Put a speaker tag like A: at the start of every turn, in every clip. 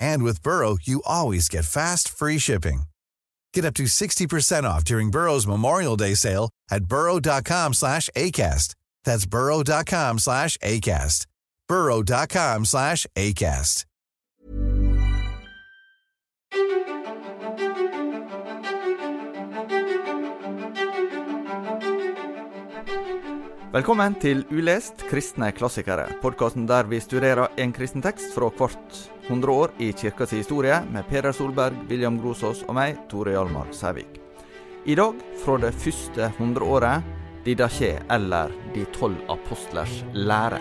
A: And with Burrow, you always get fast, free shipping. Get up to 60% off during Burrow's Memorial Day sale at burrow.com slash ACAST. That's burrow.com slash ACAST. burrow.com slash ACAST.
B: Velkommen til Ulest kristne klassikere, podkasten der vi studerer en kristen tekst fra hvert hundre år i kirkas historie, med Peder Solberg, William Grosås og meg, Tore Hjalmar Sævik. I dag fra det første hundreåret, Didaché, eller De tolv apostlers lære.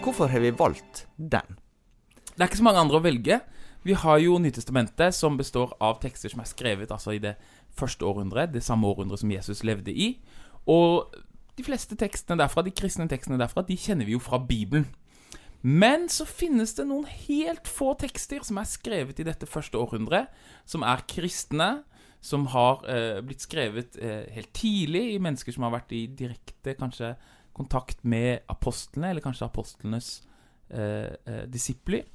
B: Hvorfor har vi valgt den?
C: Det er ikke så mange andre å velge. Vi har jo Nytestamentet, som består av tekster som er skrevet altså i det første århundret, det samme århundret som Jesus levde i. Og de fleste tekstene derfra, de kristne tekstene derfra, de kjenner vi jo fra Bibelen. Men så finnes det noen helt få tekster som er skrevet i dette første århundret, som er kristne, som har eh, blitt skrevet eh, helt tidlig i mennesker som har vært i direkte kanskje kontakt med apostlene, eller kanskje apostlenes eh, eh, disipler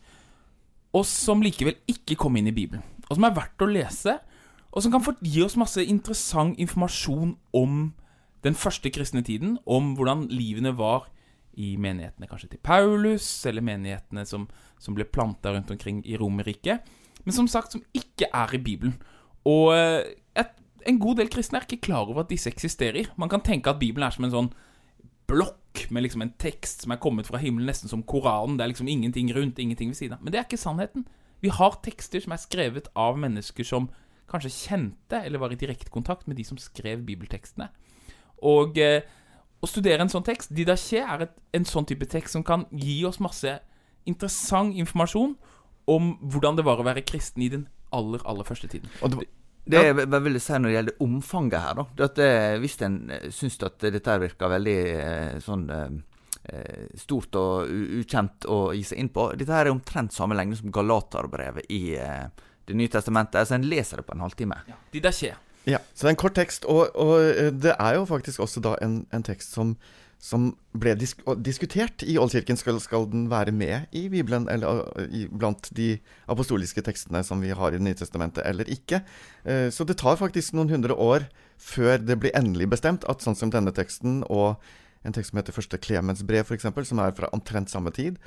C: og som likevel ikke kom inn i Bibelen. Og som er verdt å lese, og som kan gi oss masse interessant informasjon om den første kristne tiden, om hvordan livene var i menighetene kanskje til Paulus, eller menighetene som, som ble planta rundt omkring i Romerriket, men som sagt som ikke er i Bibelen. Og eh, et, en god del kristne er ikke klar over at disse eksisterer. Man kan tenke at Bibelen er som en sånn blokk med liksom en tekst som er kommet fra himmelen, nesten som Koranen. Det er liksom ingenting rundt, ingenting ved siden av. Men det er ikke sannheten. Vi har tekster som er skrevet av mennesker som kanskje kjente eller var i direkte kontakt med de som skrev bibeltekstene. Og eh, å studere en sånn tekst Didaché er et, en sånn type tekst som kan gi oss masse interessant informasjon om hvordan det var å være kristen i den aller, aller første tiden.
B: Og det, det jeg ja. vil si når det gjelder omfanget her, da, at det, hvis en eh, syns at dette virker veldig eh, sånn eh, stort og ukjent å gi seg inn på Dette her er omtrent samme lengde som Galaterbrevet i Det nye testamentet. Så en leser det på en halvtime.
C: Ja, de der skjer.
D: Ja, så det er en kort tekst, og, og det er jo faktisk også da en, en tekst som som ble disk diskutert i Oldkirken. Skal, skal, den være med i Bibelen, eller i, blant de apostoliske tekstene som vi har i Det nye testamentet, eller ikke? Eh, så det tar faktisk noen hundre år før det blir endelig bestemt at sånn som denne teksten, og en tekst som heter Første Klemens brev, f.eks., som er fra omtrent samme tid,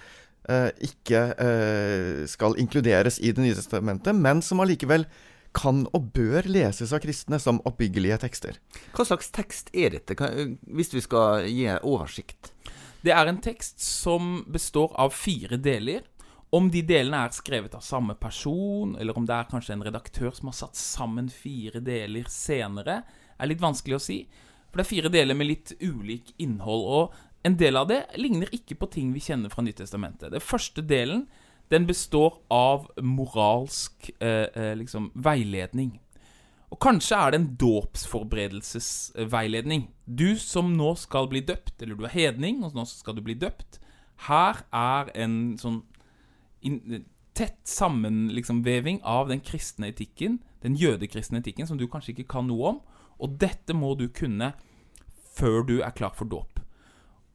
D: eh, ikke eh, skal inkluderes i Det nye testamentet, men som allikevel kan og bør leses av kristne som oppbyggelige tekster.
B: Hva slags tekst er dette, hvis vi skal gi oversikt?
C: Det er en tekst som består av fire deler. Om de delene er skrevet av samme person, eller om det er kanskje en redaktør som har satt sammen fire deler senere, er litt vanskelig å si. For det er fire deler med litt ulik innhold. Og en del av det ligner ikke på ting vi kjenner fra Nyttestamentet. Den første delen den består av moralsk eh, eh, liksom, veiledning. Og kanskje er det en dåpsforberedelsesveiledning. Du som nå skal bli døpt, eller du er hedning, og nå skal du bli døpt. Her er en sånn in, tett sammenveving liksom, av den kristne etikken, den jødekristne etikken, som du kanskje ikke kan noe om. Og dette må du kunne før du er klar for dåp.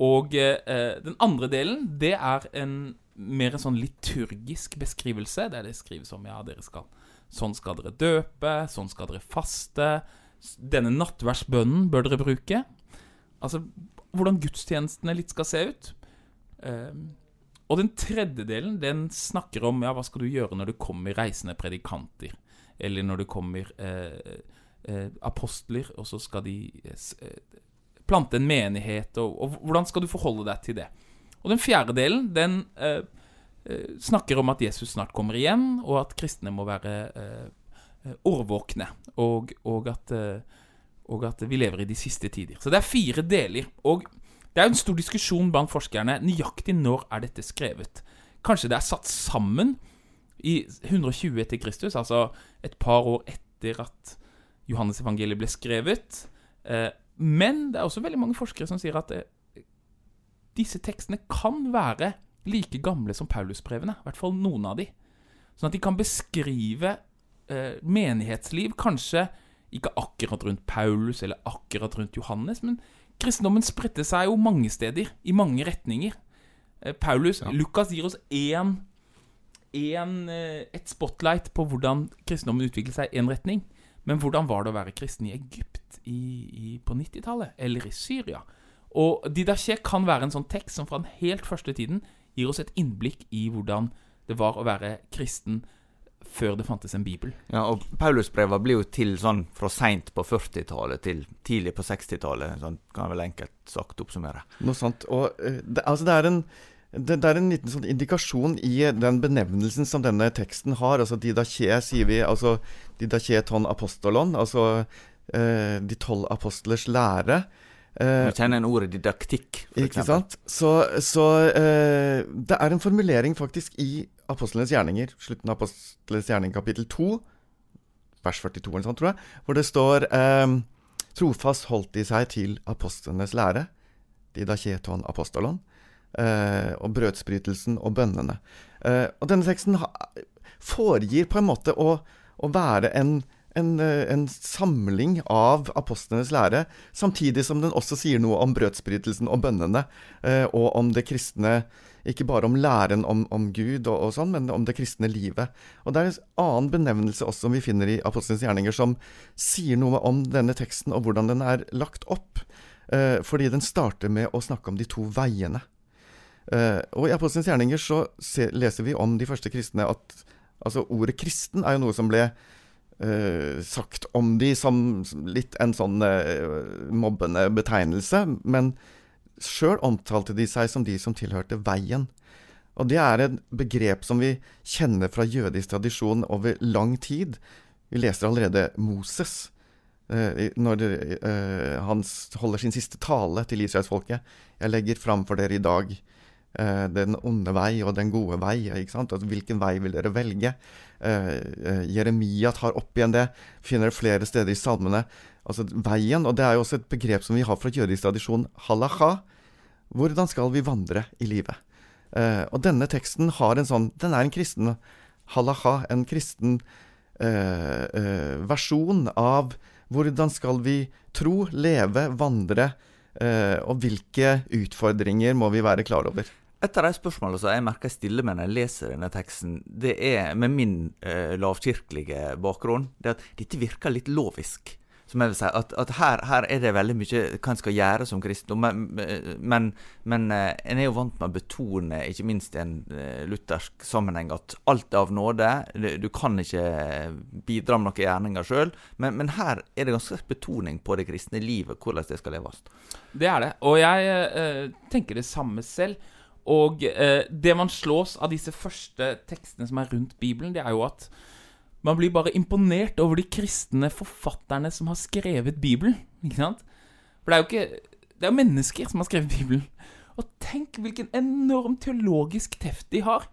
C: Og eh, den andre delen, det er en mer en sånn liturgisk beskrivelse, der det skrives om ja, dere skal Sånn skal dere døpe, sånn skal dere faste. Denne nattverdsbønnen bør dere bruke. Altså hvordan gudstjenestene litt skal se ut. Um, og den tredje delen den snakker om ja, hva skal du gjøre når det kommer reisende predikanter. Eller når det kommer eh, eh, apostler, og så skal de eh, plante en menighet. Og, og, hvordan skal du forholde deg til det? Og den fjerde delen den eh, Eh, snakker om at Jesus snart kommer igjen, og at kristne må være eh, årvåkne. Og, og, at, eh, og, at, vi lever i de siste tider. Så det er fire deler. Og det er en stor diskusjon blant forskerne nøyaktig når er dette skrevet. Kanskje det er satt sammen i 120 etter Kristus, altså et par år etter at Johannes evangeliet ble skrevet. Men det er også veldig mange forskere som sier at disse tekstene kan være like gamle som Paulusbrevene. I hvert fall noen av de. Sånn at de kan beskrive eh, menighetsliv, kanskje ikke akkurat rundt Paulus eller akkurat rundt Johannes, men kristendommen spredte seg jo mange steder, i mange retninger. Eh, Paulus, ja. Lukas gir oss én, én eh, et spotlight på hvordan kristendommen utviklet seg i én retning. Men hvordan var det å være kristen i Egypt i, i, på 90-tallet? Eller i Syria? Og Didache kan være en sånn tekst som fra den helt første tiden gir oss et innblikk i hvordan det var å være kristen før det fantes en bibel.
B: Ja, og Paulusbreva blir jo til sånn fra seint på 40-tallet til tidlig på 60-tallet. Sånn kan jeg vel enkelt sagt oppsummere.
D: Noe sant. Og uh, det, altså det er en det, det, er en liten sånn indikasjon i den benevnelsen som denne teksten har. Altså Didache, sier vi. Altså Didache ton apostolon. Altså eh, de tolv apostlers lære.
B: Uh, kjenner en ordet didaktikk,
D: for ikke sant? Så, så uh, det er en formulering faktisk i Apostlenes gjerninger, slutten av Apostlenes gjerning kapittel 2, vers 42 eller sånt, tror jeg, hvor det står um, Trofast holdt de seg til apostlenes lære, didakjeton apostolon, uh, og brødsbrytelsen og bønnene. og denne teksten foregir på en måte å, å være en en, eh, en, samling av apostlenes lære, samtidig som den også sier noe om brødsbrytelsen og bønnene, eh, og om det kristne Ikke bare om læren om, om Gud og, og, sånn, men om det kristne livet. Og Det er en annen benevnelse også som vi finner i apostlenes gjerninger, som sier noe om denne teksten og hvordan den er lagt opp. Eh, fordi den starter med å snakke om de to veiene. Og I apostlenes gjerninger så leser vi om de første kristne at altså ordet kristen er jo noe som ble Uh, sagt om de som litt en sånn uh, mobbende betegnelse, men sjøl omtalte de seg som de som tilhørte veien. Og det er et begrep som vi kjenner fra jødisk tradisjon over lang tid. Vi leser allerede Moses uh, når han holder sin siste tale til israelsfolket. Jeg legger fram for dere i dag den onde vei og den gode vei. ikke sant? Altså, hvilken vei vil dere velge? Eh, eh, Jeremia tar opp igjen det. Finner det flere steder i salmene. Altså veien. Og det er jo også et begrep som vi har fra jødisk tradisjon, halacha. Hvordan skal vi vandre i livet? Eh, og denne teksten har en sånn Den er en kristen halacha, en kristen eh, eh, versjon av hvordan skal vi tro, leve, vandre, eh, og hvilke utfordringer må vi være klar over.
B: Et av de spørsmålene som jeg merker jeg stiller meg når jeg leser denne teksten, det er med min eh, lavkirkelige bakgrunn, det at dette virker litt lovisk. Som jeg vil si, at, at her, her, er det veldig mye hva en skal gjøre som kristen. Men, men, men eh, en er jo vant med å betone, ikke minst i en eh, luthersk sammenheng, at alt er av nåde. Du kan ikke bidra med noen gjerninger sjøl. Men, men, her er det ganske betoning på det kristne livet, hvordan det skal leves.
C: Det er det. Og jeg eh, tenker det samme selv. Og eh, det man slås av disse første tekstene som er rundt Bibelen, det er jo at man blir bare imponert over de kristne forfatterne som har skrevet Bibelen. Ikke sant? For det er jo ikke Det er jo mennesker som har skrevet Bibelen. Og tenk hvilken enorm teologisk teft de har.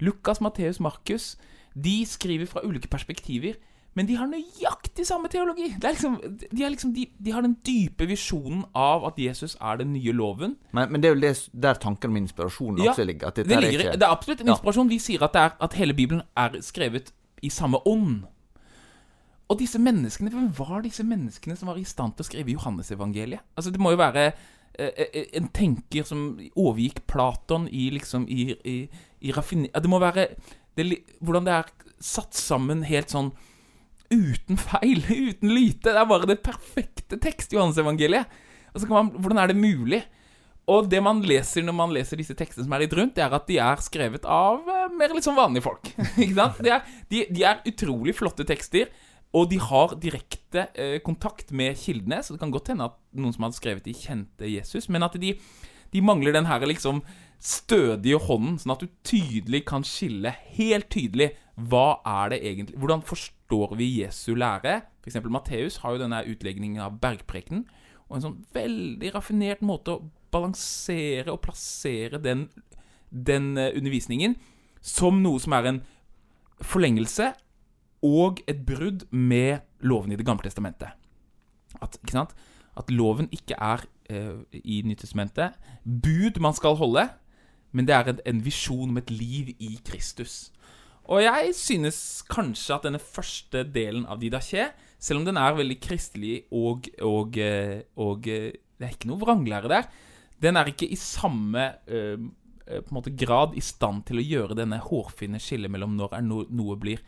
C: Lukas, Matteus, Markus. De skriver fra ulike perspektiver. Men de har nøyaktig samme teologi. Liksom, de, liksom, de, de, har den dype visjonen av at Jesus er den nye loven.
B: Men, men det er jo det, der tanken om inspirasjon ja, også ligger.
C: det, ligger ikke... det, er absolutt en inspirasjon. Vi sier at, er, at, hele Bibelen er skrevet i samme ånd. og disse menneskene, hvem var disse menneskene som var i stand til å skrive Johannesevangeliet? Altså, det må jo være eh, eh, en tenker som overgikk Platon i liksom i, i, i raffiner... Det må være det, Hvordan det er satt sammen helt sånn uten feil, uten lyte. Det er bare det perfekte tekst, Johannesevangeliet. Og så kan man, hvordan er det mulig? Og det man leser når man leser disse tekstene som er litt rundt, det er at de er skrevet av eh, mer litt sånn vanlige folk. Ikke sant? De er, de, de er utrolig flotte tekster, og de har direkte eh, kontakt med kildene. Så det kan godt hende at noen som hadde skrevet de, kjente Jesus, men at de, de mangler den her liksom stødige hånden, sånn at du tydelig kan skille helt tydelig hva er det egentlig Hvordan forstår vi Jesu lære? Eksempel Matteus har jo denne utlegningen av bergprekenen, og en sånn veldig raffinert måte å balansere og plassere den, den eh, undervisningen som noe som er en forlengelse og et brudd med loven i Det gamle testamentet. At? At loven ikke er eh, i Nyttestamentet bud man skal holde, men det er en, en visjon om et liv i Kristus. Og jeg synes kanskje at denne første delen av Didaché, selv om den er veldig kristelig og, og, eh, og eh, Det er ikke noe vranglære der. Den er ikke i samme på en måte grad i stand til å gjøre denne hårfine skillet mellom når er no, noe blir,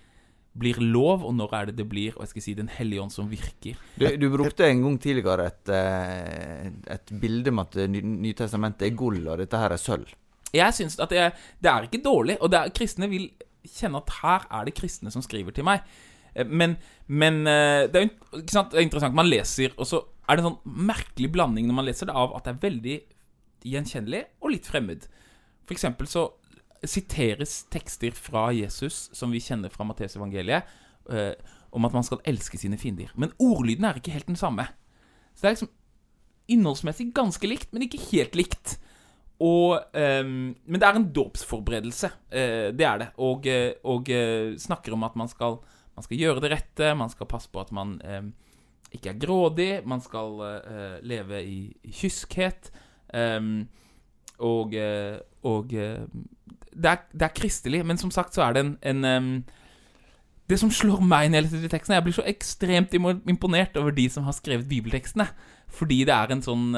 C: blir lov, og når er det det blir og jeg skal si, Den hellige ånd som virker.
B: Du, du brukte en gang tidligere et, et bilde med at Nytestamentet er gull, og dette her er sølv.
C: Jeg synes at det, det er ikke dårlig, og det er, kristne vil kjenne at her er det kristne som skriver til meg. Eh, Men, men eh, det, er, jo- er interessant. Man leser, og så er det en sånn merkelig blanding når man leser det, av at det er veldig gjenkjennelig og litt fremmed. For eksempel så siteres tekster fra Jesus som vi kjenner fra Matteusevangeliet, eh, om at man skal elske sine fiender. Men ordlyden er ikke helt den samme. Så det er liksom innholdsmessig ganske likt, men ikke helt likt. Og, um, men det er en dåpsforberedelse. Uh, det er det. Og, eh, og uh, snakker om at man skal, man skal gjøre det rette, man skal passe på at man um, ikke er grådig, man skal uh, leve i, i kyskhet. Um, og og det, er, det er kristelig, men som sagt så er det en, en det som slår meg ned litt de tekstene Jeg blir så ekstremt imponert over de som har skrevet bibeltekstene. Fordi det er en sånn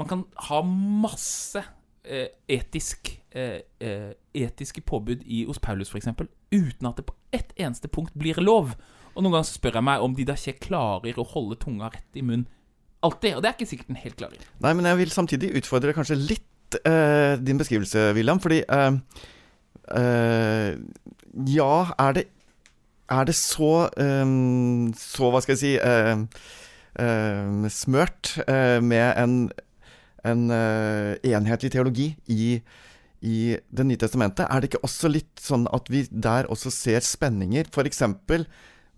C: Man kan ha masse eh, etisk eh, eh, etiske påbud i hos Paulus, f.eks., uten at det på ett eneste punkt blir lov. Og noen ganger spør jeg meg om de da ikke klarer å holde tunga rett i munnen alltid. Og det er ikke sikkert den helt klarer.
D: Nei, men jeg vil samtidig utfordre kanskje litt eh, din beskrivelse, William. Fordi eh, eh, Ja, er det Er det så Så, hva skal jeg si Smørt med en, en eh, enhetlig teologi i i Det nye testamentet, er det ikke også litt sånn at vi der også ser spenninger, f.eks.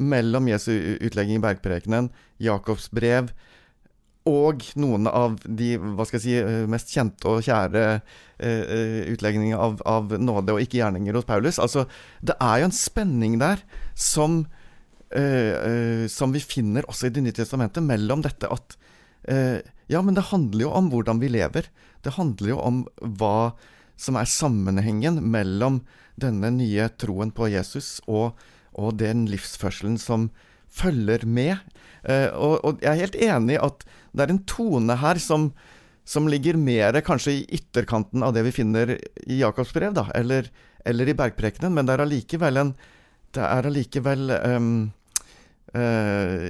D: mellom Jesu utlegging i bergprekenen, Jakobs brev, og noen av de hva skal jeg si, eh, mest kjente og kjære eh, utlegningene av, av nåde og ikke gjerninger hos Paulus. Altså, det er jo en spenning der som, eh, eh, som vi finner også i Det nye testamentet, mellom dette at eh, Ja, men det handler jo om hvordan vi lever. Det handler jo om hva som er sammenhengen mellom denne nye troen på Jesus og, og den livsførselen som følger med. Eh, og, og jeg er helt enig i at det er en tone her som, som ligger mer kanskje i ytterkanten av det vi finner i Jakobs brev, da, eller, eller i bergprekenen, men det er allikevel en Det er allikevel um, uh,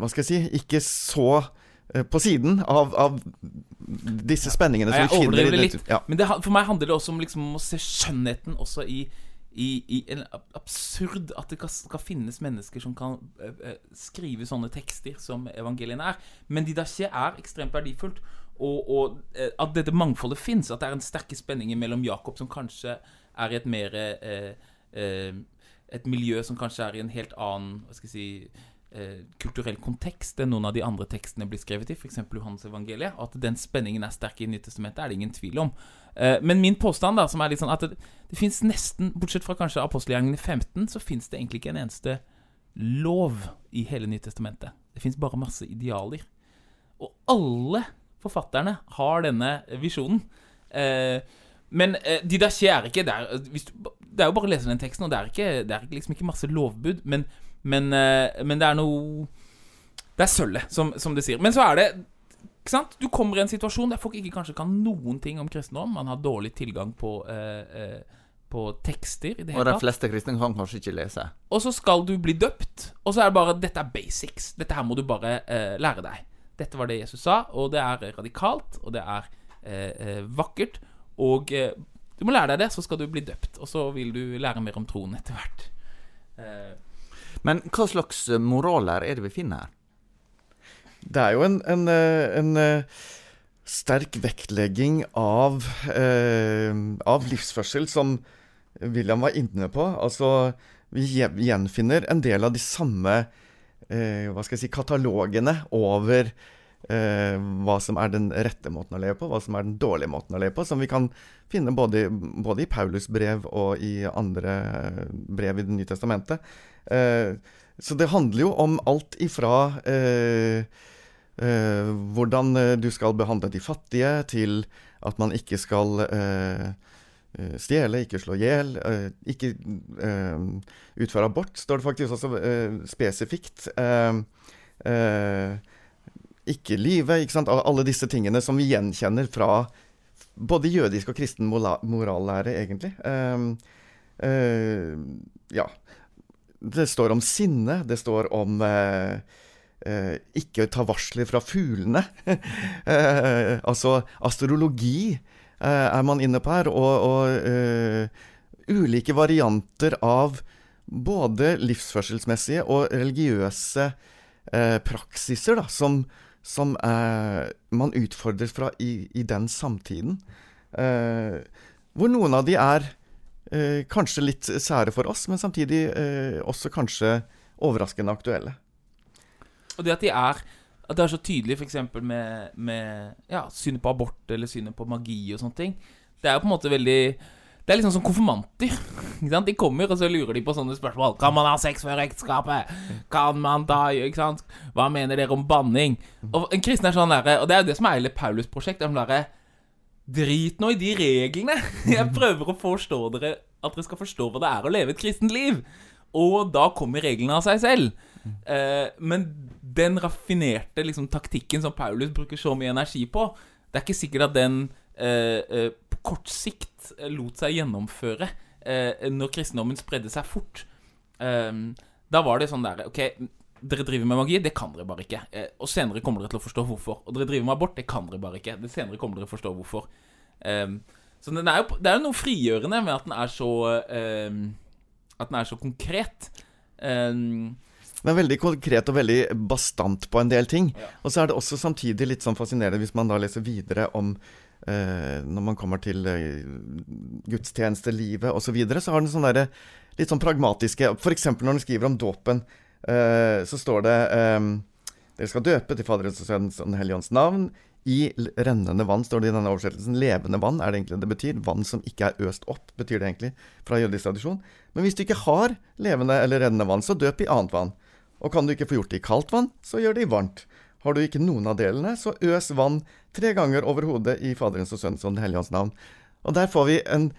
D: Hva skal jeg si Ikke så eh, på siden av, av disse spenningene som
C: Jeg
D: vi finner i
C: det.
D: Ja.
C: Men det, for meg handler det også om liksom å se skjønnheten også i, i, i en absurd At det skal finnes mennesker som kan uh, eh, skrive sånne tekster som evangeliene er. Men de da ikke er ekstremt verdifullt. Og, og uh, at dette mangfoldet fins. At det er en sterke spenninger mellom Jakob, som kanskje er i et mer uh, eh, Et miljø som kanskje er i en helt annen Hva skal jeg si eh, kulturell kontekst enn noen av de andre tekstene blir skrevet i, f.eks. Johannes evangeliet. At den spenningen er sterk i Nyttestamentet, er det ingen tvil om. Eh, men min påstand, da, som er litt sånn at det, det fins nesten, bortsett fra kanskje apostelgjerningene 15, så fins det egentlig ikke en eneste lov i hele Nyttestamentet. Det fins bare masse idealer. Og alle forfatterne har denne visjonen. Eh, men eh, er der ikke er, du, det er jo bare å lese den teksten, og det er ikke, det er liksom ikke masse lovbud. Men, Men, eh, men det er noe Det er sølvet, som, som det sier. Men så er det ikke sant? Du kommer i en situasjon der folk ikke kanskje kan noen ting om kristendom. Man har dårlig tilgang på, eh, eh, på tekster. i det
B: Og de
C: tatt
B: fleste kristne kan kanskje ikke lese.
C: Og så skal du bli døpt, og så er det bare Dette er basics. Dette her må du bare eh, lære deg. Dette var det Jesus sa, og det er radikalt, og det er eh, eh, vakkert. Og du må lære deg det, så skal du bli døpt. Og så vil du lære mer om troen etter hvert. Eh,
B: Men hva slags moraler er det vi finner her?
D: Det er jo en, en, eh, en eh, sterk vektlegging av, eh, av livsførsel, som William var inne på. Altså, vi gjenfinner en del av de samme eh, hva skal jeg si, katalogene over eh, hva som er den rette måten å leve på, hva som er den dårlige måten å leve på, som vi kan finne både, både i Paulus brev og i andre eh, brev i Det nye testamentet. Eh, så det handler jo om alt ifra eh, eh, hvordan eh, du skal behandle de fattige, til at man ikke skal stjele, ikke slå i hjel, ikke utføre abort, står det faktisk også spesifikt. Eh, ikke lyve, ikke sant. Alle disse tingene som vi gjenkjenner fra både jødisk og kristen morallære, egentlig. Uh, uh, ja. Det står om sinne, det står om uh, ikke ta varsler fra fuglene. altså astrologi er man inne på her, og, og ulike varianter av både livsførselsmessige og religiøse praksiser da, som, som eh, man utfordres fra i, i den samtiden. Eh, hvor noen av de er eh, kanskje litt sære for oss, men samtidig eh, også kanskje overraskende aktuelle.
C: Og det at de er At det er så tydelig f.eks. med, med ja, synet på abort eller synet på magi og sånne ting. Det er jo på en måte veldig Det er liksom som konfirmanter. De kommer, og så lurer de på sånne spørsmål. Kan man ha sex før ekteskapet? Kan man da Ikke sant? Hva mener dere om banning? Og en kristen er sånn derre Og det er jo det som er hele Paulus-prosjekt. Det er sånn der, Drit nå i de reglene! Jeg prøver å forstå dere at dere skal forstå hva det er å leve et kristent liv. Og da kommer reglene av seg selv. Eh, men den raffinerte liksom, taktikken som Paulus bruker så mye energi på, det er ikke sikkert at den eh, eh, på kort sikt eh, lot seg gjennomføre eh, når kristendommen spredde seg fort. Eh, da var det sånn der Ok, dere driver med magi, det kan dere bare ikke. Eh, og senere kommer dere til å forstå hvorfor. Og dere driver med abort, det kan dere bare ikke. Det senere kommer dere til å forstå hvorfor. Eh, så den er jo, det er jo noe frigjørende med at den er så eh, At den er så konkret. Um,
D: Den er veldig konkret og veldig bastant på en del ting. Og så er det også samtidig litt sånn fascinerende hvis man da leser videre om Når man kommer til eh, gudstjenestelivet osv., så, videre, så har den sånn derre litt sånn pragmatiske F.eks. når den skriver om dåpen, eh, så står det eh, Dere skal døpe til Faderens og Sønnens og Den hellige ånds navn. I rennende vann, står det i denne oversettelsen. Levende vann er det egentlig det betyr. Vann som ikke er øst opp, betyr det egentlig, fra jødisk tradisjon. Men hvis du ikke har levende eller rennende vann, så døp i annet vann. Og kan du ikke få gjort det i kaldt vann, så gjør det i varmt. Har du ikke noen av delene, så øs vann tre ganger over hodet i Faderens og Sønnens og Den hellige ånds navn. Og der får vi en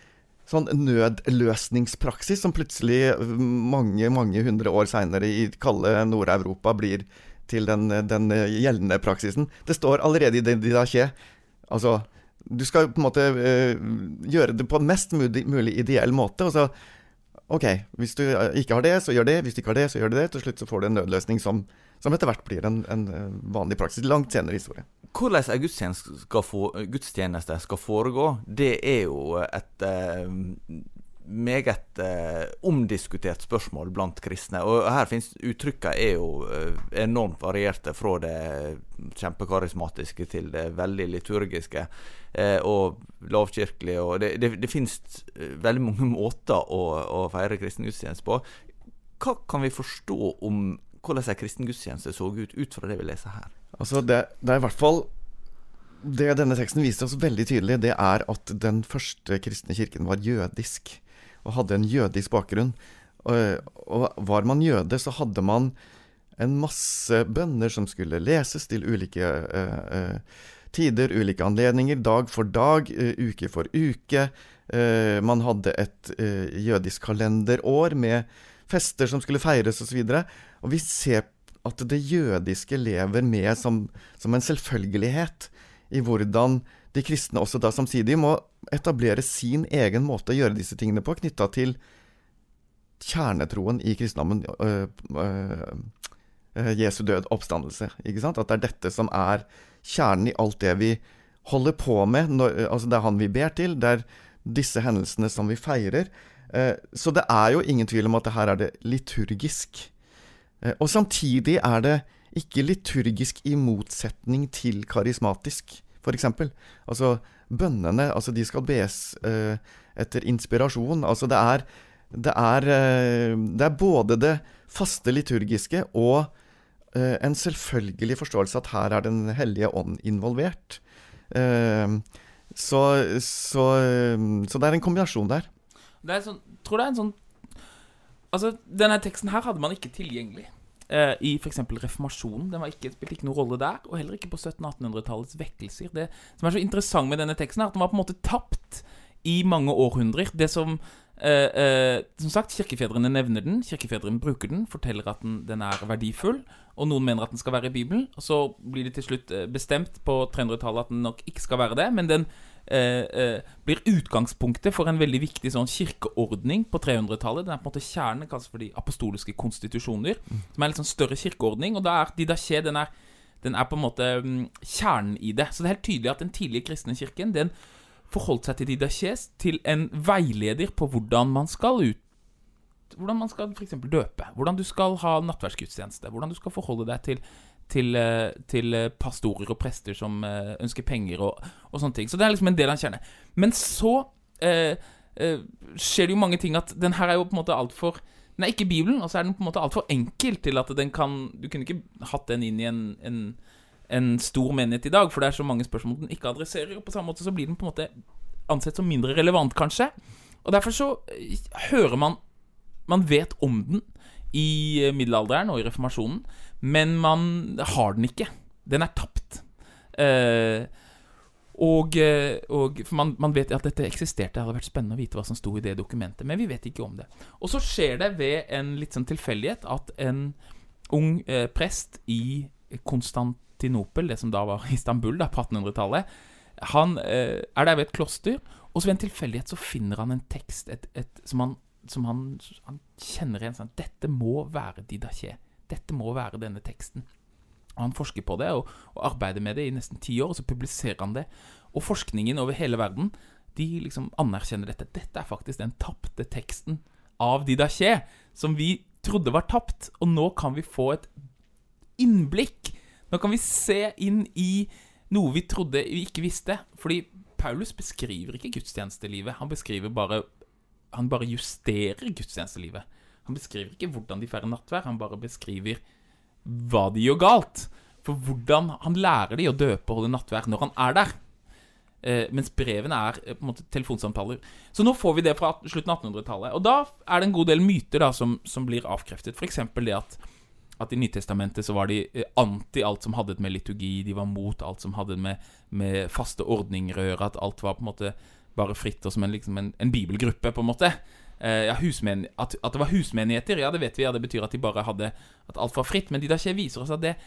D: sånn nødløsningspraksis som plutselig mange, mange hundre år seinere i kalde Nord-Europa blir til den, den gjeldende praksisen. Det står allerede i det didaché. Altså, du skal på en måte øh, gjøre det på mest mulig ideell måte. og så Ok, hvis du ikke har det, så gjør det. Hvis du ikke har det, så gjør du det. Til slutt så får du en nødløsning som, som etter hvert blir en, en eh, vanlig praksis. Langt senere i historie.
B: Hvordan en gudstjeneste skal, få, gudstjeneste skal foregå, det er jo et eh, meget eh, omdiskutert spørsmål blant kristne. Og her finnes uttrykkene er jo eh, enormt varierte, fra det kjempekarismatiske til det veldig liturgiske eh, og lavkirkelige. Og det, det, det finnes eh, veldig mange måter å, å feire kristen gudstjeneste på. Hva kan vi forstå om hvordan en kristen gudstjeneste så ut, ut fra det vi leser her?
D: Altså, det, det er i hvert fall Det denne teksten viser oss veldig tydelig, det er at den første kristne kirken var jødisk. Og hadde en jødisk bakgrunn. Og, og var man jøde, så hadde man en masse bønner som skulle leses til ulike uh, uh, tider, ulike anledninger, dag for dag, uh, uke for uke. Man hadde et jødisk kalenderår med, fester som skulle feires osv. Og, så og vi ser at det jødiske lever med som, som en selvfølgelighet i hvordan de kristne også da samtidig må etablere sin egen måte å gjøre disse tingene på, knytta til kjernetroen i kristendommen. Øh, øh, Jesu død, oppstandelse. Ikke sant? At det er dette som er kjernen i alt det vi holder på med. Når, altså det er han vi ber til. Det er disse hendelsene som vi feirer. Eh, så det er jo ingen tvil om at her er det liturgisk. Eh, og samtidig er det ikke liturgisk i motsetning til karismatisk f.eks. Altså bønnene, altså de skal bes eh, etter inspirasjon. Altså det er, det er, det er både det faste liturgiske og en selvfølgelig forståelse at her er Den hellige ånd involvert. Så, så, så, det er en kombinasjon der.
C: Det er sånn, tror det er en sånn Altså, denne teksten her hadde man ikke tilgjengelig eh, i f.eks. reformasjonen. Den ikke, spilte ikke noen rolle der, og heller ikke på 1700-1800-tallets vekkelser. Det som er så interessant med denne teksten, er at den var på en måte tapt i mange århundrer. Det som eh, eh, Som sagt, kirkefedrene nevner den, kirkefedrene bruker den, forteller at den, den, er verdifull, og noen mener at den skal være i Bibelen. Og så blir det til slutt eh, bestemt på 300-tallet at den nok ikke skal være det, men den blir utgangspunktet for en veldig viktig sånn kirkeordning på 300-tallet. Den er på en måte kjernen, kalles for de apostoliske konstitusjoner, mm. som er en litt sånn større kirkeordning. Og da er Didaché den er, den er på en måte um, kjernen i det. Så det er helt tydelig at den tidlige kristne kirken den forholdt seg til Didaché til en veileder på hvordan man skal ut hvordan man skal f.eks. døpe, hvordan du skal ha nattverdsgudstjeneste, hvordan du skal forholde deg til til, eh, til, eh, pastorer og prester som eh, ønsker penger og, og, sånne ting. Så det er liksom en del av en kjerne. Men så eh, eh, skjer det jo mange ting at den her er jo på en måte altfor Den er ikke Bibelen, og så er den på en måte altfor enkel til at den kan Du kunne ikke hatt den inn i en, en, en, stor menighet i dag, for det er så mange spørsmål den ikke adresserer. Og på samme måte så blir den på en måte ansett som mindre relevant, kanskje. Og derfor så hører man Man vet om den i middelalderen og i reformasjonen men man har den ikke. Den er tapt. Eh, og, eh, og, For man, man, vet at dette eksisterte. Det hadde vært spennende å vite hva som sto i det dokumentet, men vi vet ikke om det. Og så skjer det ved en litt sånn tilfeldighet at en ung eh, prest i Konstantinopel, det som da var Istanbul da, på 1800-tallet, han eh, er der ved et kloster, og så ved en tilfeldighet så finner han en tekst et, et, som, han, som han, han, kjenner igjen. Sånn, Dette må være Didaché. Dette må være denne teksten. Og Han forsker på det og, og, arbeider med det i nesten ti år, og så publiserer han det. Og forskningen over hele verden de liksom anerkjenner dette. Dette er faktisk den tapte teksten av Didaché, som vi trodde var tapt. Og nå kan vi få et innblikk. Nå kan vi se inn i noe vi trodde vi ikke visste. Fordi Paulus beskriver ikke gudstjenestelivet. Han beskriver bare Han bare justerer gudstjenestelivet. Han beskriver ikke hvordan de feirer nattvær, han bare beskriver hva de gjør galt. For hvordan Han lærer de å døpe og holde nattvær når han er der. Eh, mens brevene er eh, på en måte telefonsamtaler. Så nå får vi det fra slutten av 1800-tallet. Og da er det en god del myter da som, som blir avkreftet. F.eks. det at, at i Nytestamentet så var de eh, anti alt som hadde med liturgi. De var mot alt som hadde med, med faste ordninger å gjøre. At alt var på en måte bare fritt og som en, liksom en, en bibelgruppe, på en måte. Uh, ja, husmen, at, at, det var husmenigheter, ja, det vet vi. Ja, det betyr at de bare hadde At alt var fritt. Men de der ikke viser oss at det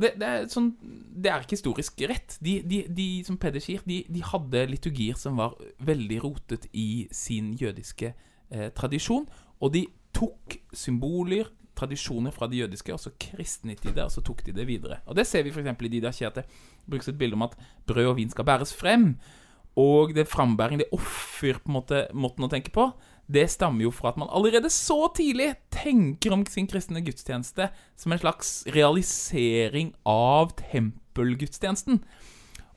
C: det, det, er sånn, det er ikke historisk rett. De, de, de som Peder sier, de, de, hadde liturgier som var veldig rotet i sin jødiske eh, tradisjon. Og de tok symboler, tradisjoner fra det jødiske, og så kristnet de det, og så tok de det videre. Og det ser vi f.eks. i de at det brukes et bilde om at brød og vin skal bæres frem. Og det frambæring, det offer på en måte, måten å tenke på, det stammer jo fra at man allerede så tidlig tenker om sin kristne gudstjeneste som en slags realisering av tempelgudstjenesten.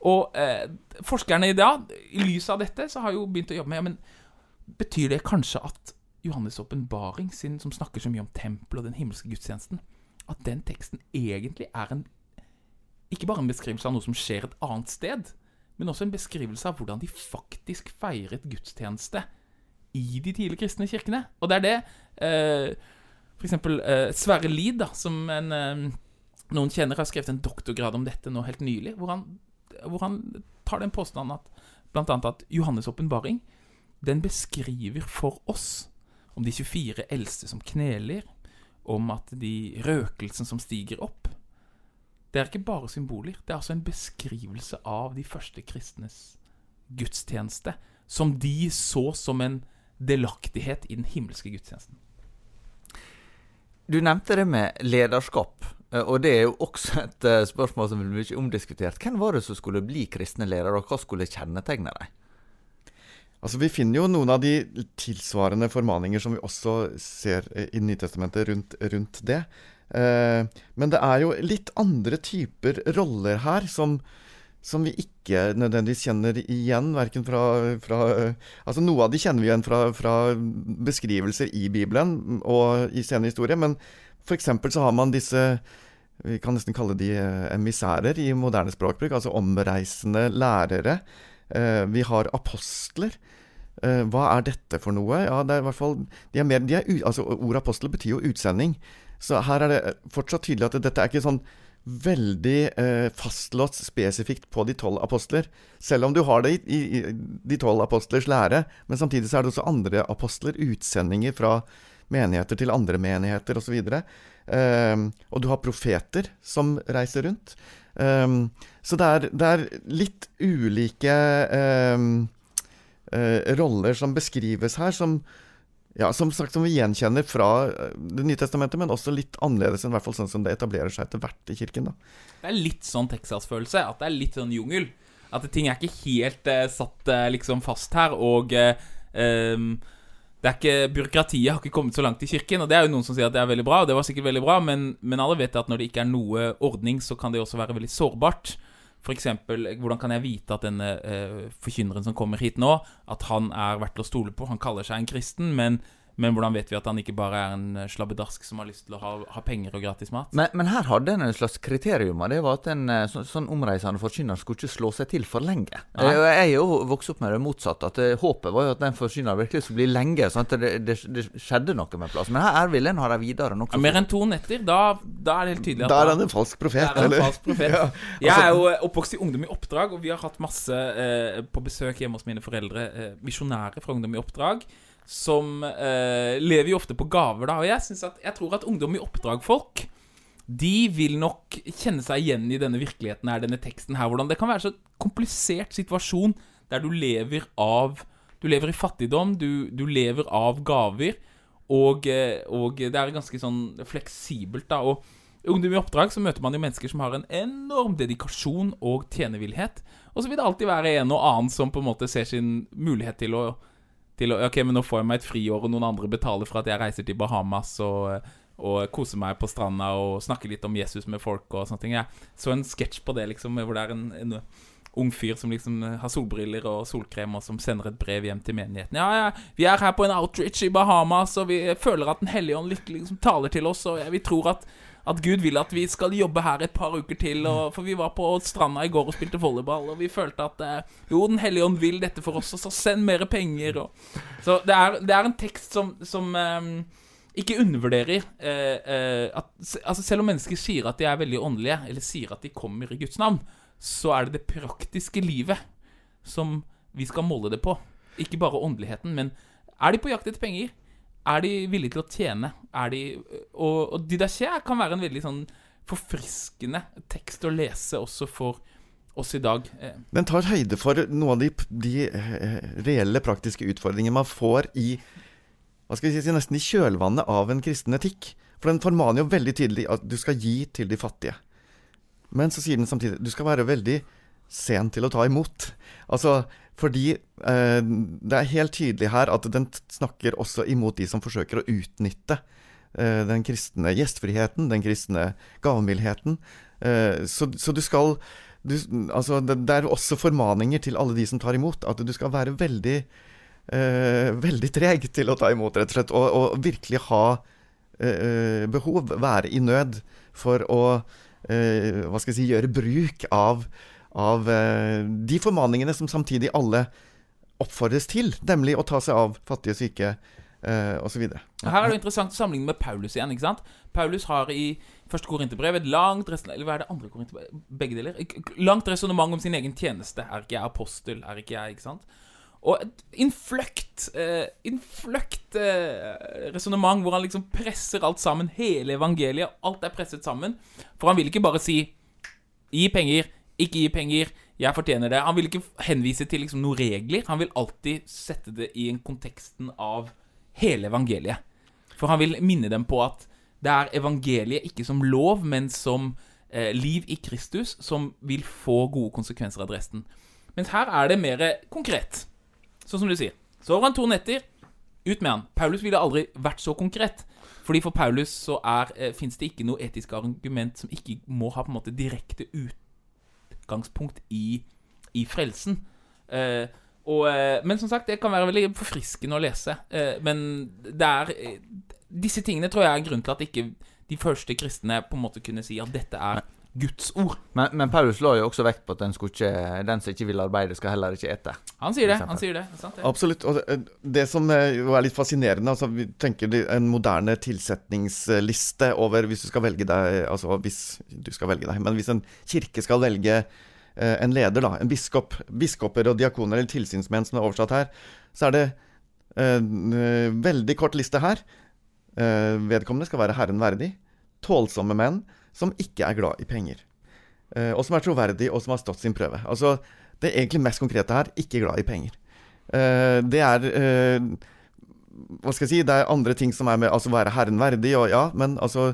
C: Og eh, forskerne i dag, i lys av dette, så har jo begynt å jobbe med ja, men Betyr det kanskje at Johannes' åpenbaring, som snakker så mye om tempel og den himmelske gudstjenesten, at den teksten egentlig er en ikke bare en beskrivelse av noe som skjer et annet sted, men også en beskrivelse av hvordan de faktisk feiret gudstjeneste i de tidlige kristne kirkene. Og det er det eh, f.eks. Eh, Sverre Lid, da, som en, eh, noen kjenner, har skrevet en doktorgrad om dette nå helt nylig, hvor han, hvor han tar den påstanden at annet at Johannes' åpenbaring beskriver for oss om de 24 eldste som kneler, om at de røkelsen som stiger opp. Det er ikke bare symboler, det er altså en beskrivelse av de første kristnes gudstjeneste, som de så som en delaktighet i den himmelske gudstjenesten.
B: Du nevnte det med lederskap, eh, og det er jo også et eh, spørsmål som blir mye omdiskutert. Hvem var det som skulle bli kristne ledere, og hva skulle kjennetegne dem?
D: Altså, Vi finner jo noen av de tilsvarende formaninger som vi også ser eh, i Nytestamentet rundt, rundt det. Eh, men det er jo litt andre typer roller her som, som vi ikke nødvendigvis kjenner igjen. Verken fra, fra Altså Noe av de kjenner vi igjen fra, fra beskrivelser i Bibelen og i senere historie, men f.eks. så har man disse vi kan nesten kalle de eh, emissærer i moderne språkbruk, altså omreisende lærere. Eh, vi har apostler. Hva er dette for noe? Ja, det er i hvert fall de er mer, de er, altså Ordet apostler betyr jo utsending. Så her er det fortsatt tydelig at dette er ikke sånn veldig eh, fastlåst spesifikt på de tolv apostler. Selv om du har det i, i, de tolv apostlers lære. Men samtidig så er det også andre apostler, utsendinger fra menigheter til andre menigheter osv. Eh, og du har profeter som reiser rundt. Um, så det er, det er, litt ulike um, uh, roller som beskrives her, som, ja, som sagt som vi gjenkjenner fra Det nye testamentet, men også litt annerledes enn hvert fall sånn som det etablerer seg etter hvert i kirken. Da.
C: Det er litt sånn Texas-følelse. At det er litt sånn jungel. At ting er ikke helt eh, satt uh, liksom fast her. Og um, det er ikke, Byråkratiet har ikke kommet så langt i kirken. Og det er jo noen som sier at det er veldig bra, og det var sikkert veldig bra, men, men alle vet at når det ikke er noe ordning, så kan det også være veldig sårbart. F.eks. hvordan kan jeg vite at denne eh, forkynneren som kommer hit nå, at han er verdt å stole på? Han kaller seg en kristen, men men hvordan vet vi at han ikke bare er en eh, slabbedask som har lyst til å ha, ha penger og gratis mat?
B: Men, men, her hadde en en slags kriterium, og det var at en eh, så, sånn omreisende forkynner skulle ikke slå seg til for lenge. Ja. Jeg, jeg er jo vokst opp med det motsatte. At eh, Håpet var jo at den forkynneren virkelig skulle bli lenge. sånn at det, det, det, skjedde noe med plass. Men her vil en ha det videre.
C: Ja, mer enn to netter, da, da, er det helt tydelig
D: at Da er han en falsk profet,
C: eller? En falsk profet. ja, altså, jeg er jo oppvokst i Ungdom i oppdrag, og vi har hatt masse eh, på besøk hjemme hos mine foreldre, eh, misjonærer fra Ungdom i oppdrag som eh, lever jo ofte på gaver, da. Og jeg, at, jeg tror at ungdom i oppdrag-folk de vil nok kjenne seg igjen i denne virkeligheten her, denne teksten her. Hvordan det kan være så komplisert situasjon der du lever av Du lever i fattigdom, du, du lever av gaver, og, eh, og, det er ganske sånn fleksibelt, da. Og Ungdom i oppdrag så møter man jo mennesker som har en enorm dedikasjon og tjenevillighet. Og så vil det alltid være en og annen som på en måte ser sin mulighet til å til å Ok, men nå får jeg meg et friår, og noen andre betaler for at jeg reiser til Bahamas og, og koser meg på stranda og snakker litt om Jesus med folk og sånne ting. Jeg så en sketsj på det, liksom, hvor det er en, en ung fyr som liksom har solbriller og solkrem, og som sender et brev hjem til menigheten. Ja, ja, vi er her på en outreach i Bahamas, og vi føler at Den hellige ånd liksom taler til oss, og vi tror at at Gud vil at vi skal jobbe her et par uker til. Og, for vi var på stranda i går og spilte volleyball, og vi følte at eh, jo, Den hellige ånd vil dette for oss, og så send mer penger. Og. Så det er, det er, en tekst som, som eh, ikke undervurderer eh, eh, at altså Selv om mennesker sier at de er veldig åndelige, eller sier at de kommer i Guds navn, så er det det praktiske livet som vi skal måle det på. Ikke bare åndeligheten, men er de på jakt etter penger? Er de villige til å tjene? Er de, og, og Didaché kan være en veldig sånn forfriskende tekst å lese også for oss i dag. Eh.
D: Den tar høyde for noen av de, de eh, reelle praktiske utfordringene man får i hva skal vi si, nesten i kjølvannet av en kristen etikk. For den formaner jo veldig tydelig at du skal gi til de fattige. Men så sier den samtidig du skal være veldig sen til å ta imot. Altså, fordi eh, det er helt tydelig her at den snakker også imot de som forsøker å utnytte eh, den kristne gjestfriheten, den kristne gavmildheten. Eh, så, så, du skal du, Altså, det, det, er også formaninger til alle de som tar imot, at du skal være veldig eh, veldig treg til å ta imot, rett og slett, og, og virkelig ha eh, behov, være i nød, for å eh, hva skal jeg si, gjøre bruk av av eh, de formaningene som samtidig alle oppfordres til, nemlig å ta seg av fattige, syke eh, osv.
C: Her er det interessant å sammenligne med Paulus igjen. ikke sant? Paulus har i første Korinterbrev et langt eller hva er det andre Korinterbrev? Begge deler. Langt resonnement om sin egen tjeneste. Er ikke jeg apostel? Er ikke jeg ikke sant? Og et innfløkt eh, Innfløkt eh, resonnement hvor han liksom presser alt sammen. Hele evangeliet. Alt er presset sammen. For han vil ikke bare si 'gi penger', 'ikke gi penger', 'jeg fortjener det'. Han vil ikke henvise til liksom noen regler. Han vil alltid sette det i en konteksten av hele evangeliet. For han vil minne dem på at det er evangeliet ikke som lov, men som eh, liv i Kristus, som vil få gode konsekvenser av resten. Mens her er det mer konkret. Sånn som du sier. Sover han to netter, ut med han. Paulus ville aldri vært så konkret. Fordi for Paulus så er, eh, fins det ikke noe etisk argument som ikke må ha på en måte direkte utgangspunkt i, i frelsen. Eh, og, eh, men som sagt, det kan være veldig forfriskende å lese. Eh, men det er eh, Disse tingene tror jeg er grunnen til at ikke de første kristne på en måte kunne si at dette er Guds ord.
B: Men, men Paulus la jo også vekt på at den, ikke, den som ikke vil arbeide, skal heller ikke ete.
C: Han sier det. Han sier det, sant det?
D: Absolutt. Og det, det som eh, er litt fascinerende altså Vi tenker en moderne tilsetningsliste over hvis du skal velge deg Altså hvis du skal velge deg, men hvis en kirke skal velge eh, en leder, da, en biskop, biskoper og diakoner eller tilsynsmenn som er oversatt her, så er det eh, en veldig kort liste her. Eh, vedkommende skal være Herren verdig. Tålsomme menn som ikke er glad i penger. Eh, og som er troverdig, og som har stått sin prøve. Altså, det egentlig mest konkrete her ikke glad i penger. Eh, det er eh, Hva skal jeg si? Det er andre ting som er med Altså være Herren verdig, og ja, men altså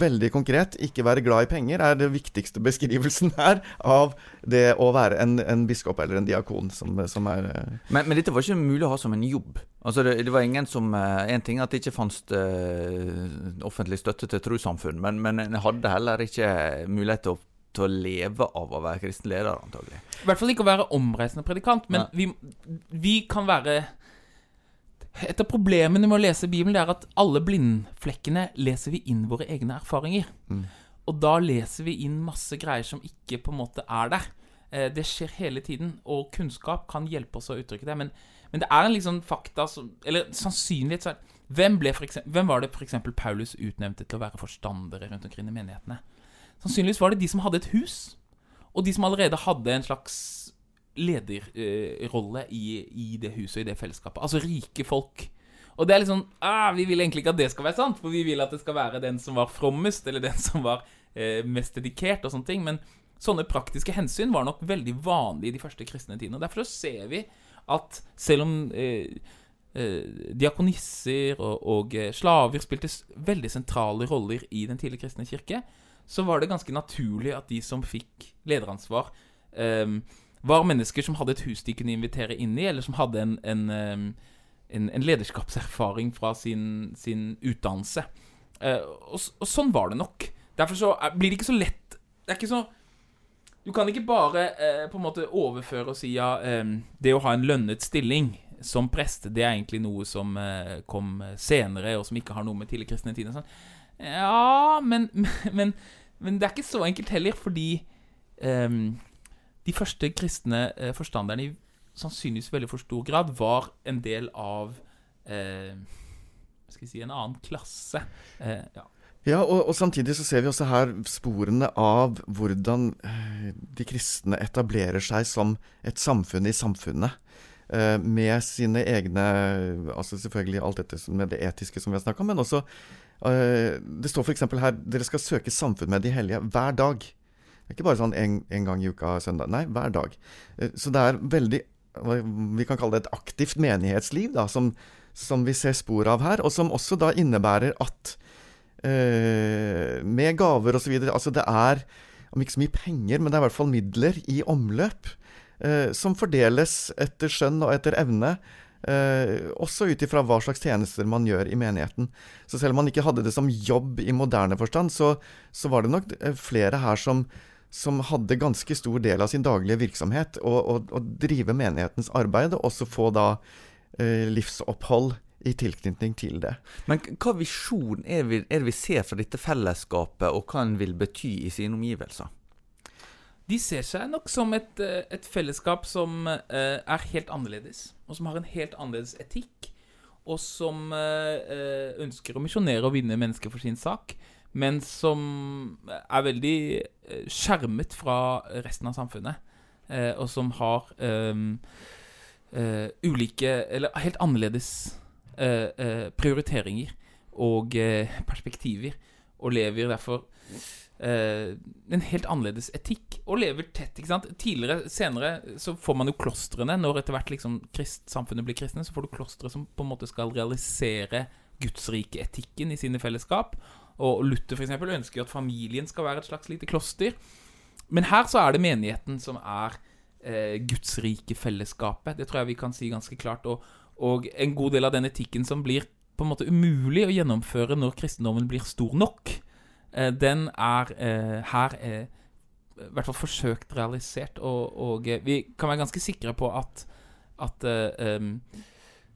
D: Veldig konkret, ikke være glad i penger er det viktigste beskrivelsen her av det å være en, en biskop eller en diakon, som, som er
B: Men, men dette var ikke mulig å ha som en jobb. Altså det, det var ingen som eh, En ting at det ikke fantes eh, offentlig støtte til trossamfunn, men, men en hadde heller ikke mulighet til å, til å leve av å være kristen leder, antagelig.
C: I hvert fall ikke å være omreisende predikant, men vi, vi kan være Et av problemene med å lese Bibelen det er at alle blindflekkene leser vi inn våre egne erfaringer. Og da leser vi inn masse greier som ikke på en måte er der. Eh, Det skjer hele tiden, og kunnskap kan hjelpe oss å uttrykke det. Men, men det er en liksom fakta som Eller sannsynlighet så er hvem, ble for eksempel, hvem var det f.eks. Paulus utnevnte til å være forstandere rundt omkring i menighetene? Sannsynligvis var det de som hadde et hus, og de som allerede hadde en slags lederrolle i, i det huset og i det fellesskapet. Altså rike folk. Og det er litt sånn ah, Vi vil egentlig ikke at det skal være sant, for vi vil at det skal være den som var frommest, eller den som var eh, mest dedikert, og sånne ting. Men sånne praktiske hensyn var nok veldig vanlig i de første kristne tidene. Derfor så ser vi at selv om eh, eh, diakonisser og, og eh, slaver spilte veldig sentrale roller i den tidlige kristne kirke, så var det ganske naturlig at de som fikk lederansvar, eh, var mennesker som hadde et hus de kunne invitere inn i, eller som hadde en, en, eh, en, en lederskapserfaring fra sin, sin utdannelse. Eh, og, og sånn var det nok. Derfor er, blir det ikke så lett Det er ikke så Du kan ikke bare eh, på en måte overføre og si ja, eh, det å ha en lønnet stilling som prest, det er egentlig noe som eh, kom senere, og som ikke har noe med tidlig kristne tid og sånn. Ja, men, men, men det er ikke så enkelt heller, fordi eh, de første kristne eh, forstanderne i sannsynligvis veldig for stor grad var en del av eh, skal jeg si, en annen klasse. Ja.
D: Ja, og, og samtidig så ser vi også her sporene av hvordan eh, de kristne etablerer seg som et samfunn i samfunnet. eh, Med sine egne Altså selvfølgelig alt dette med det etiske som vi har snakka om, men også eh, Det står f.eks. her dere skal søke samfunn med de hellige hver dag. Det er ikke bare sånn en, en gang i uka søndag. Nei, hver dag. Så det er veldig Vi kan kalle det et aktivt menighetsliv, da, som, som vi ser spor av her, og som også da innebærer at med gaver osv. Altså det er, om ikke så mye penger, men det er i hvert fall midler i omløp. eh, som fordeles etter skjønn og etter evne. eh, også ut ifra hva slags tjenester man gjør i menigheten. Så selv om man ikke hadde det som jobb i moderne forstand, så, så var det nok eh, flere her som, som hadde ganske stor del av sin daglige virksomhet å drive menighetens arbeid, og også få da eh, livsopphold i tilknytning til det.
B: Men hva visjon er, vi, er det vi ser fra dette fellesskapet, og hva den vil bety i sine omgivelser?
C: De ser seg nok som et, eh, et fellesskap som eh, er helt annerledes, og som har en helt annerledes etikk, og som eh, eh, ønsker å misjonere og vinne mennesker for sin sak, men som er veldig skjermet fra resten av samfunnet, eh, og som har ehm, eh, ulike, eller helt annerledes prioriteringer og eh, perspektiver, og lever derfor eh, en helt annerledes etikk, og lever tett. ikke sant? Tidligere, Senere så får man jo klostrene. Når etter hvert liksom krist, samfunnet blir kristne, så får du klostre som på en måte skal realisere gudsrike-etikken i sine fellesskap. Og Luther for eksempel, ønsker jo at familien skal være et slags lite kloster. Men her så er det menigheten som er eh, gudsrike fellesskapet. Det tror jeg vi kan si ganske klart. Og, og en god del av den etikken som blir på en måte umulig å gjennomføre når kristendommen blir stor nok, eh, den er eh, her er, i hvert fall forsøkt realisert. Og, og eh, vi kan være ganske sikre på at, at eh, em,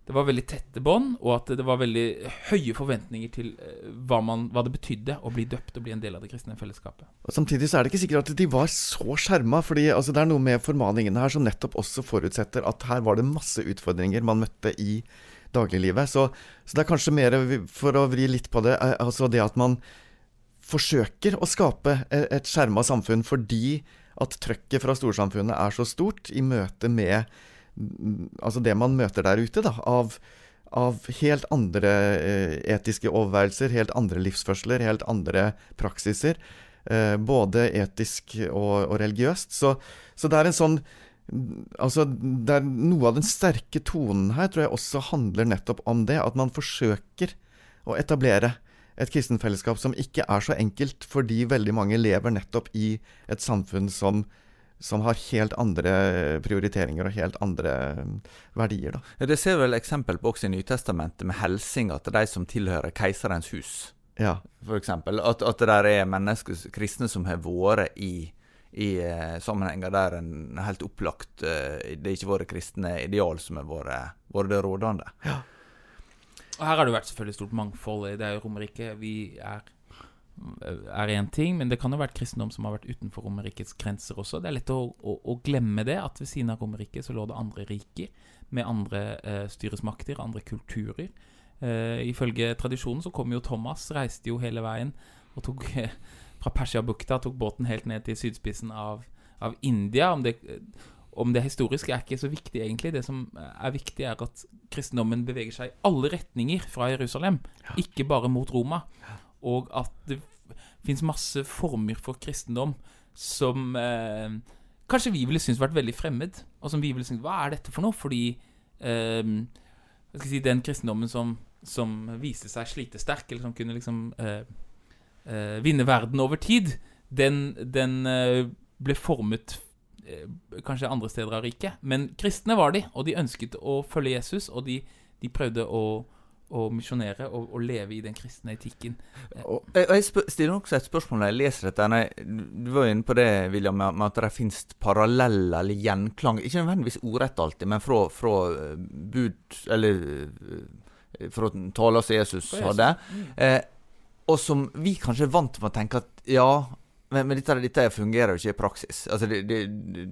C: det var veldig tette bånd, og at det var veldig høye forventninger til eh, hva, man, hva det betydde å bli døpt og bli en del av det kristne fellesskapet.
D: Og Samtidig så er det ikke sikkert at de var så skjerma. for altså, det er noe med formaningene her som nettopp også forutsetter at her var det masse utfordringer man møtte i dagliglivet. Så, så det er kanskje mer, for å vri litt på det, eh, altså det at man forsøker å skape e- et skjerma samfunn fordi at trøkket fra storsamfunnet er så stort i møte med altså det man møter der ute, da, av, av helt andre eh, etiske overveielser, helt andre livsførsler, helt andre praksiser. Eh, både etisk og, og religiøst. Så, så det er en sånn Altså, det er Noe av den sterke tonen her tror jeg også handler nettopp om det. At man forsøker å etablere et kristenfellesskap som ikke er så enkelt, fordi veldig mange lever nettopp i et samfunn som, som har helt andre prioriteringer og helt andre mm, verdier. Da.
B: Det ser vel eksempel på også i Nytestamentet, med helsinga til de som tilhører keiserens hus.
D: Ja.
B: For eksempel, at, at det der er mennesker, kristne som har vært i, i eh, sammenhenger der en helt opplagt eh, det ikke våre kristne ideal som har vært, det rådende.
C: Og her har det vært selvfølgelig stort mangfold. i Det er Romerriket. Vi er er én ting, men det kan jo vært kristendom som har vært utenfor Romerrikets grenser også. Det er lett å, å, å glemme det, at ved siden av Romerriket så lå det andre riker med andre eh, styresmakter, andre kulturer. Eh, ifølge tradisjonen så kom jo Thomas, reiste jo hele veien og tok eh, fra Persiabukta, tok båten helt ned til sydspissen av, av India. Om det, om det historiske er ikke så viktig, egentlig. Det som er viktig, er at kristendommen beveger seg i alle retninger fra Jerusalem, ikke bare mot Roma. Og at det fins masse former for kristendom som eh, kanskje vi ville syntes vært veldig fremmed. Og som vi ville syntes Hva er dette for noe? Fordi eh, si, den kristendommen som, som viste seg slitesterk, eller som kunne liksom eh, eh, vinne verden over tid, den, den eh, ble formet eh, kanskje andre steder av riket. Men kristne var de, og de ønsket å følge Jesus, og de, de prøvde å, å misjonere og, og leve i den kristne etikken.
B: Og jeg, jeg stiller også et spørsmål når jeg leser dette. Nei, du var jo inne på det, William, med, at det finnes paralleller eller gjenklang. Ikke nødvendigvis ordrett alltid, men fra, fra eh, bud Eller eh, fra taler som Jesus
C: Jesus,
B: hadde.
C: mm.
B: Eh, og som vi kanskje er vant med å tenke at ja, men, men dette, dette fungerer jo ikke i praksis. Altså, det, det,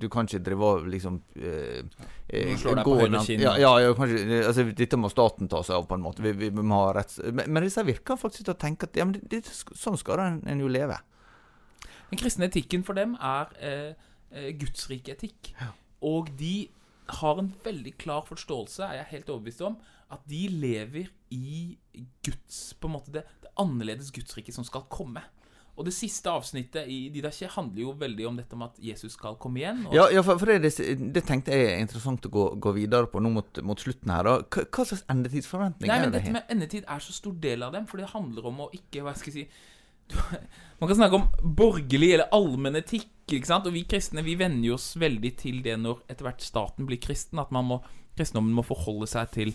B: du kan ikke drive og liksom eh, eh,
C: slår deg på høyre kinn.
B: Ja, ja, ja kanskje, altså, dette må staten ta seg av, på en måte. Vi, vi, vi må ha retts... Men, men disse virker faktisk til å tenke at ja, men det, sånn skal en, en jo leve.
C: Den kristne etikken for dem er eh, gudsrik etikk. Ja. Og de har en veldig klar forståelse, er jeg helt overbevist om, at de lever i Guds På en måte det, det annerledes gudsriket som skal komme. Og det siste avsnittet i Didache handler jo veldig om dette med at Jesus skal komme igjen. Og
B: Ja, ja for, for det, det tenkte jeg er interessant å gå, gå videre på nå mot, mot slutten her. Hva, hva slags endetidsforventning
C: Nei,
B: er
C: men
B: det?
C: dette med endetid er så stor del av dem, for det handler om å ikke Hva skal jeg si Man kan snakke om borgerlig eller allmenn etikk, ikke sant? Og vi kristne vi venner oss veldig til det når etter hvert staten blir kristen, at man må, kristendommen må forholde seg til,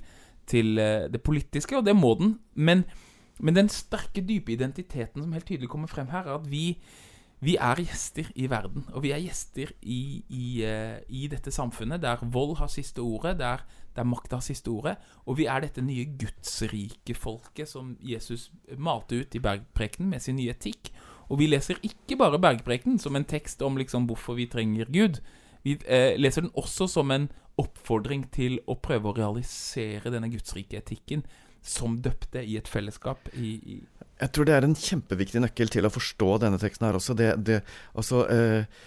C: til eh, det politiske, og det må den. Men, men den sterke, dype identiteten som helt tydelig kommer frem her, er at vi vi er gjester i verden, og vi er gjester i, i, eh, i dette samfunnet der vold har siste ordet, der, der makta har siste ordet. Og vi er dette nye gudsrike folket som Jesus malte ut i bergprekenen med sin nye etikk. Og vi leser ikke bare bergprekenen som en tekst om liksom hvorfor vi trenger Gud. Vi eh, leser den også som en oppfordring til å prøve å realisere denne gudsrike etikken som døpte i et fellesskap i, i
D: Jeg tror det er en kjempeviktig nøkkel til å forstå denne teksten her også. Det, det, altså, eh,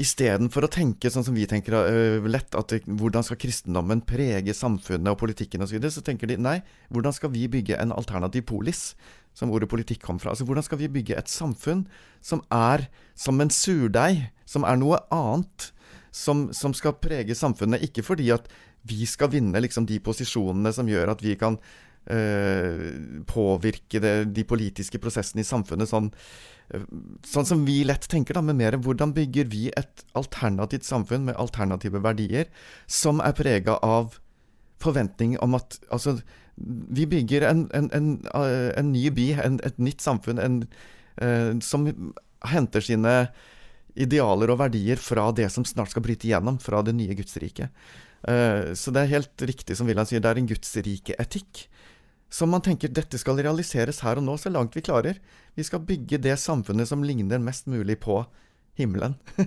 D: Istedenfor å tenke sånn som vi tenker uh, lett, at det, hvordan skal kristendommen prege samfunnet og politikken osv., så, videre, så tenker de nei, hvordan skal vi bygge en alternativ polis, som ordet politikk kom fra? Altså hvordan skal vi bygge et samfunn som er som en surdeig, som er noe annet, som, som skal prege samfunnet, ikke fordi at vi skal vinne liksom de posisjonene som gjør at vi kan påvirke det, de politiske prosessene i samfunnet sånn sånn som vi lett tenker, da, men mer hvordan bygger vi et alternativt samfunn med alternative verdier, som er prega av forventning om at Altså, vi bygger en, en, en, en ny by, et nytt samfunn, som henter sine idealer og verdier fra det som snart skal bryte igjennom, fra det nye Gudsriket. Så det er helt riktig som Wilhelm sier, det er en gudsrike-etikk som man tenker dette skal realiseres her og nå, så langt vi klarer. Vi skal bygge det samfunnet som ligner mest mulig på himmelen.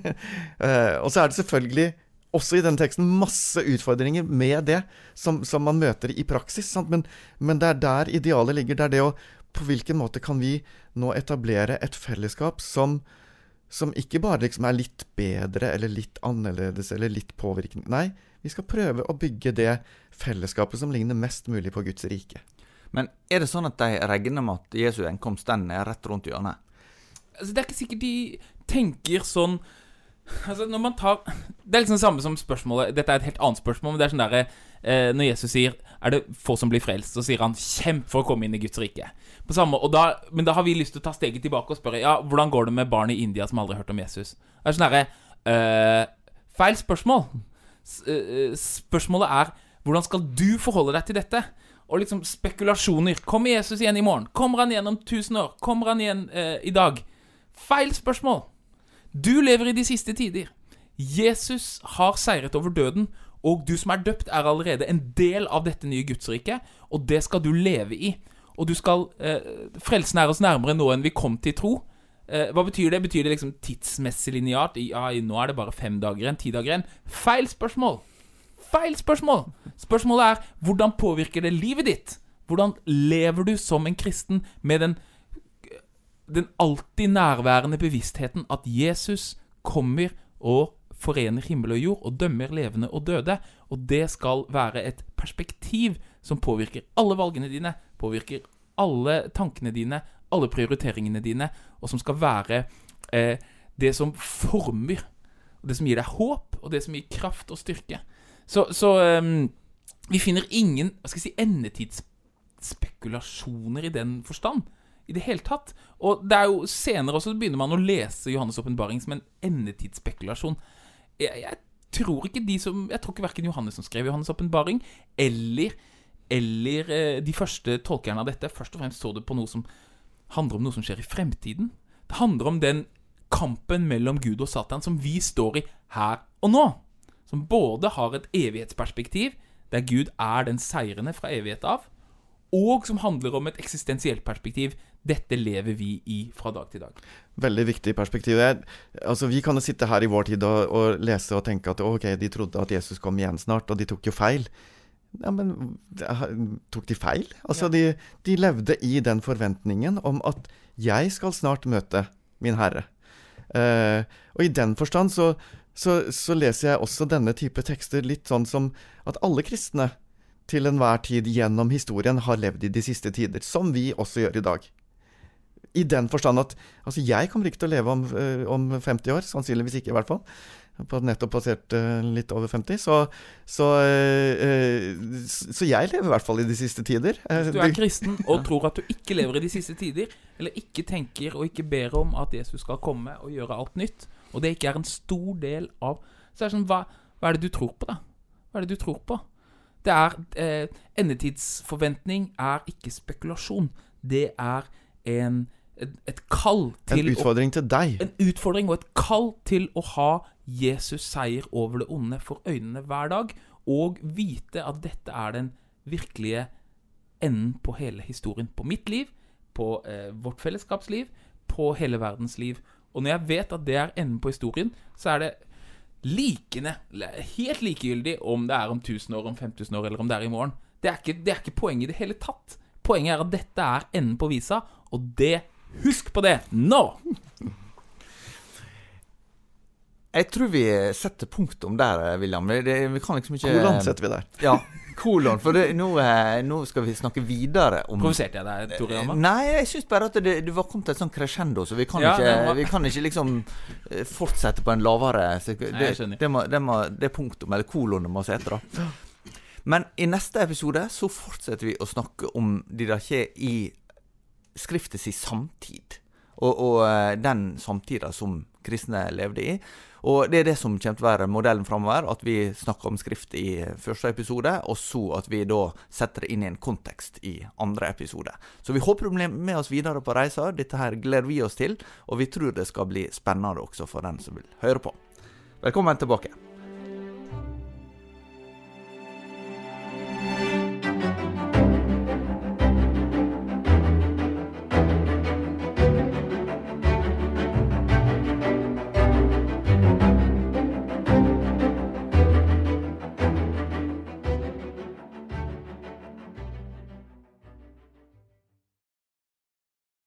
D: eh, og så er det selvfølgelig også i denne teksten masse utfordringer med det som, som man møter i praksis. Men, men, det er der idealet ligger. Det er det å På hvilken måte kan vi nå etablere et fellesskap som, som ikke bare liksom er litt bedre eller litt annerledes eller litt påvirkning Nei, vi skal prøve å bygge det fellesskapet som ligner mest mulig på Guds rike.
B: Men er det sånn at de regner med at Jesu gjenkomst den er rett rundt hjørnet?
C: Altså, det er ikke sikkert de tenker sånn Altså, når man tar Det er liksom det samme som spørsmålet Dette er et helt annet spørsmål, men det er sånn derre eh, Når Jesus sier 'Er det få som blir frelst?' så sier han 'Kjemp for å komme inn i Guds rike'. På samme, og da, men da har vi lyst til å ta steget tilbake og spørre Ja, hvordan går det med barn i India som aldri har hørt om Jesus? Det er sånn derre eh, Feil spørsmål. S eh, spørsmålet er hvordan skal du forholde deg til dette? Og liksom spekulasjoner. Kommer Jesus igjen i morgen? Kommer han igjen om 1000 år? Kommer han igjen eh, i dag? Feil spørsmål. Du lever i de siste tider. Jesus har seiret over døden, og du som er døpt, er allerede en del av dette nye Gudsriket, og det skal du leve i. Og du skal eh, Frelsen er oss nærmere nå enn vi kom til tro. Eh, hva betyr det? Betyr det liksom tidsmessig lineart? Ja, nå er det bare fem dager igjen, ti dager igjen. Feil spørsmål feil spørsmål. Spørsmålet er hvordan påvirker det livet ditt? Hvordan lever du som en kristen med den, den alltid nærværende bevisstheten at Jesus kommer og forener himmel og jord og dømmer levende og døde? Og det skal være et perspektiv som påvirker alle valgene dine, påvirker alle tankene dine, alle prioriteringene dine, og som skal være eh, det som former, og det som gir deg håp, og det som gir kraft og styrke. Så, så um, vi finner ingen hva skal jeg si, endetidsspekulasjoner i den forstand. I det hele tatt. Og det er jo senere også begynner man å lese Johannes' åpenbaring som en endetidsspekulasjon. Jeg, jeg, tror ikke de som Jeg tror ikke verken Johannes som skrev Johannes' åpenbaring, eller, eller eh, de første tolkerne av dette, først og fremst så det på noe som handler om noe som skjer i fremtiden. Det handler om den kampen mellom Gud og Satan som vi står i her og nå som både har et evighetsperspektiv, der Gud er den seirende fra evighet av, og som handler om et eksistensielt perspektiv. Dette lever vi i fra dag til dag.
D: Veldig viktig perspektiv. Altså, vi kan jo sitte her i vår tid og, og, lese og tenke at ok, de trodde at Jesus kom igjen snart, og de tok jo feil. Ja, men tok de feil? Altså, ja. de, de levde i den forventningen om at jeg skal snart møte min Herre. Eh, og i den forstand så, så, så, leser jeg også denne type tekster litt sånn som at alle kristne til enhver tid gjennom historien har levd i de siste tider, som vi også gjør i dag. I den forstand at altså jeg kommer ikke til å leve om, øh, om 50 år, sannsynligvis ikke i hvert fall. På nettopp passert øh, litt over 50. Så, så, øh, så, jeg lever i hvert fall i de siste tider.
C: Hvis du er kristen og tror at du ikke lever i de siste tider, eller ikke tenker og ikke ber om at Jesus skal komme og gjøre alt nytt, og det ikke er en stor del av Så er det sånn hva, hva, er det du tror på, da? Hva er det du tror på? Det er eh, Endetidsforventning er ikke spekulasjon. Det er en et, et kall til
D: En utfordring
C: å,
D: til deg.
C: En utfordring og et kall til å ha Jesus seier over det onde for øynene hver dag, og vite at dette er den virkelige enden på hele historien. På mitt liv, på eh, vårt fellesskapsliv, på hele verdens liv. Og når jeg vet at det er enden på historien, så er det likende, helt likegyldig om det er om 1000 år, om 5000 år, eller om det er i morgen. Det er ikke, det er ikke poenget i det hele tatt. Poenget er at dette er enden på visa, og det Husk på det nå!
B: Jeg tror vi setter punktum der, William. Det, vi kan liksom ikke
D: Hvordan setter vi der.
B: Ja, kolon. For det, nå, eh, nå, skal vi snakke videre om
C: Provoserte jeg deg, Tore Hjalmar?
B: Nei, jeg syns bare at det, det var kommet et sånn crescendo, så vi kan,
C: Ja,
B: ikke,
C: var-
B: vi kan ikke liksom eh, fortsette på en lavere så det,
C: Nei, jeg
B: det, må, det, må, det punktum, eller kolon, det må hete, da. Men i neste episode så fortsetter vi å snakke om ikke i skriftet si samtid. Og, og eh, den samtida som kristne levde i. Og det er det som kommer til å være modellen framover. At vi snakker om skrift i første episode, og så at vi da setter det inn i en kontekst i andre episode. Så vi håper du blir med oss videre på reisa. Dette her gleder vi oss til, og vi tror det skal bli spennende også for den som vil høre på. Velkommen tilbake.